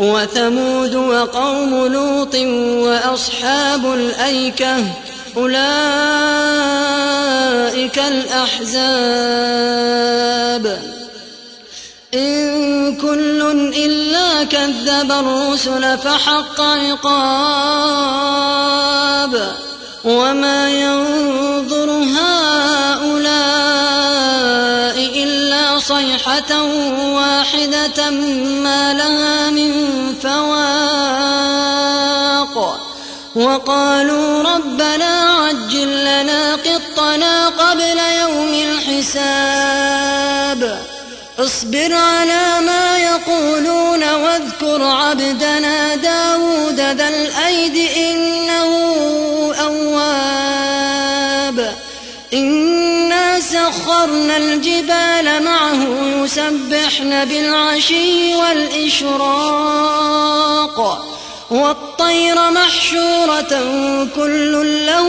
وثمود وقوم لوط وأصحاب الأيكة أولئك الأحزاب. إن كل إلا كذب الرسل فحق عقاب. وما ينظر هؤلاء صيحة واحدة ما لها من فواق وقالوا ربنا عجل لنا قطنا قبل يوم الحساب. اصبر على ما يقولون واذكر عبدنا داود ذا الأيد إنه أواب. إنا سخرنا الجبال معه يسبحن بالعشي والإشراق والطير محشورة كل له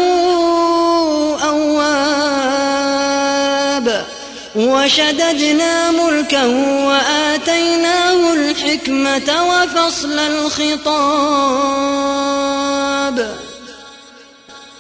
أواب وشددنا ملكه وآتيناه الحكمة وفصل الخطاب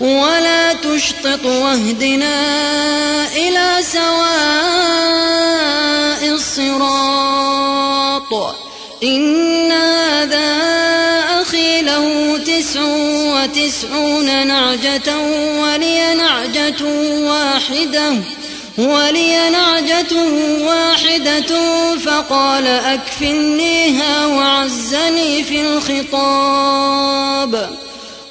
ولا تشطط واهدنا إلى سواء الصراط. إن هذا أخي له تسع وتسعون نعجة ولي نعجة واحدة ولي نعجة واحدة فقال أكفلنيها وعزني في الخطاب.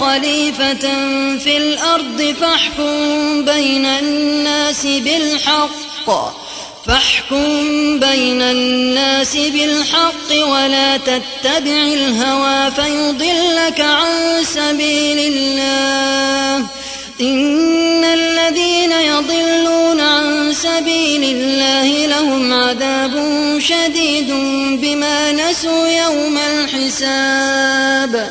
خليفة في الأرض فاحكم بين الناس بالحق. فاحكم بين الناس بالحق ولا تتبع الهوى فيضلك عن سبيل الله. إن الذين يضلون عن سبيل الله لهم عذاب شديد بما نسوا يوم الحساب.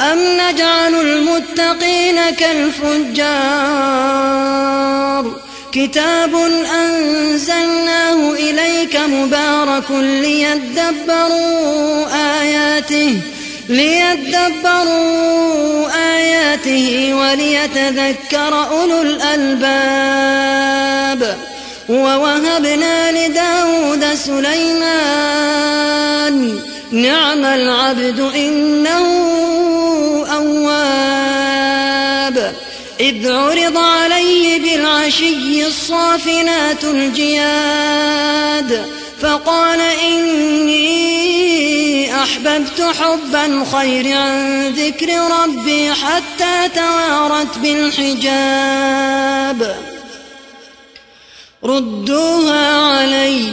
أم نجعل المتقين كالفجار؟ كتاب أنزلناه إليك مبارك ليدبروا آياته ليدبروا آياته وليتذكر أولو الألباب. ووهبنا لداود سليمان نعم العبد إنه أواب. إذ عرض عليه بالعشي الصافنات الجياد فقال إني أحببت حب الخير عن ذكر ربي حتى توارت بالحجاب. ردوها علي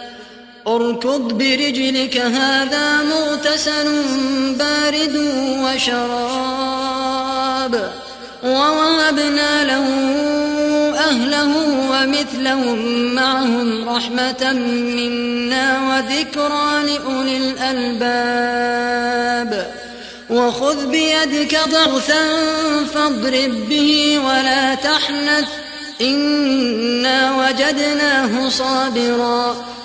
اركض برجلك هذا مغتسل بارد وشراب. ووهبنا له أهله ومثلهم معهم رحمة منا وذكرى لأولي الألباب. وخذ بيدك ضغثا فاضرب به ولا تحنث إنا وجدناه صابرا.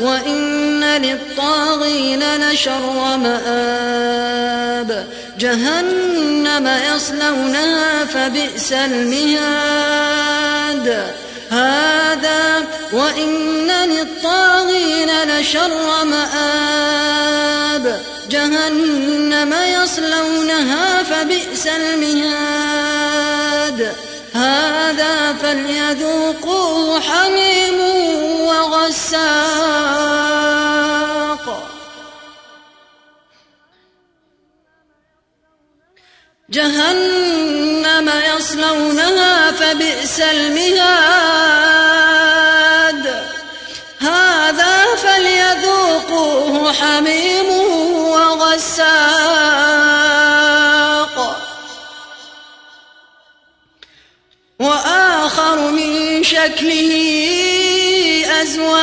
وإن للطاغين لشر مآب جهنم يصلونها فبئس المهاد هذا وإن للطاغين لشر مآب جهنم يصلونها فبئس المهاد هذا فليذوقوه حميم وغساق. جهنم يصلونها فبئس المهاد. هذا فليذوقوه حميم وغساق. شكله أزواج.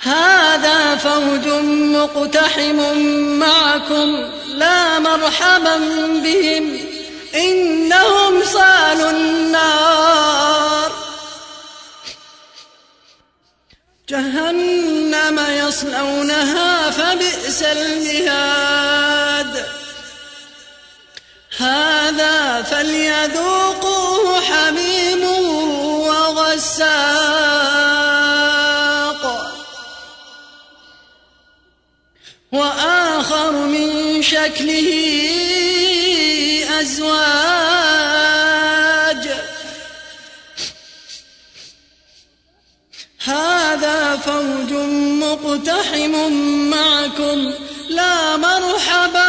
هذا فوج مقتحم معكم لا مرحبا بهم. إنهم صالوا النار. جهنم يصلونها فبئس المهاد. هذا فليذوقوه حميم وغساق. وآخر من شكله أزواج. هذا فوج مقتحم معكم لا مرحبا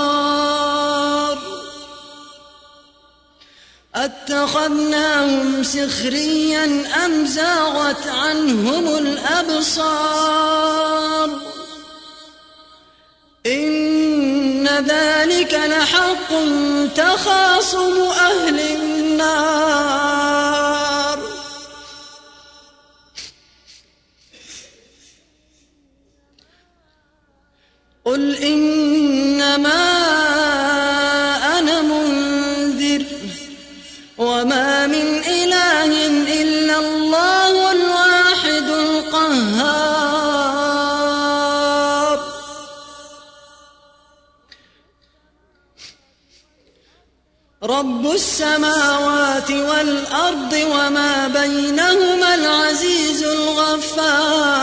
أتخذناهم سخريا أم زاغت عنهم الأبصار؟ إن ذلك لحق تخاصم أهل النار. رب السماوات والأرض وما بينهما العزيز الغفار.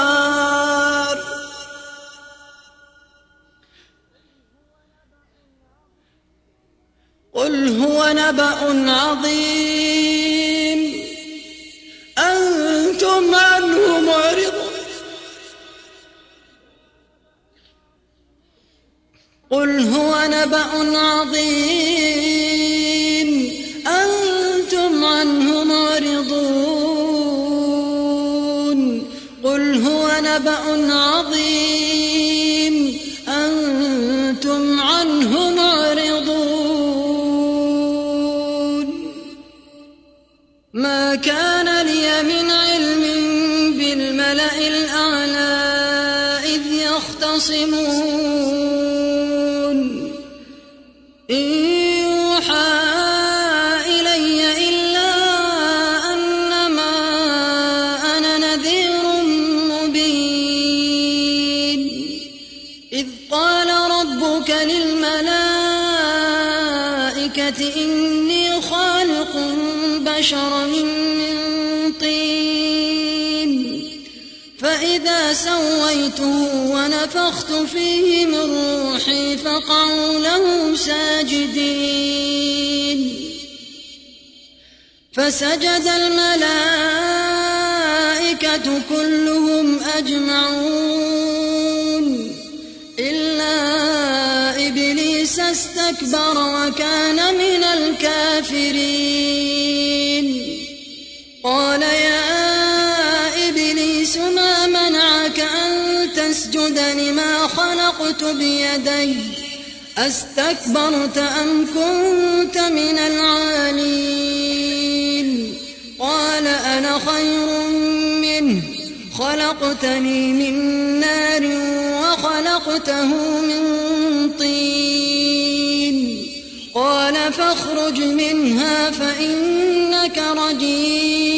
قل هو نبأ عظيم. أنتم عنه معرضون. قل هو نبأ عظيم. نبأ عظيم. بشرا من طين. فإذا سويته ونفخت فيه من روحي فقعوا له ساجدين. فسجد الملائكة كلهم أجمعون. إلا إبليس استكبر وكان من الكافرين. تسجد لما خلقت بيدي. أستكبرت أم كنت من العالين. قال أنا خير منه. خلقتني من نار وخلقته من طين. قال فاخرج منها فإنك رجيم.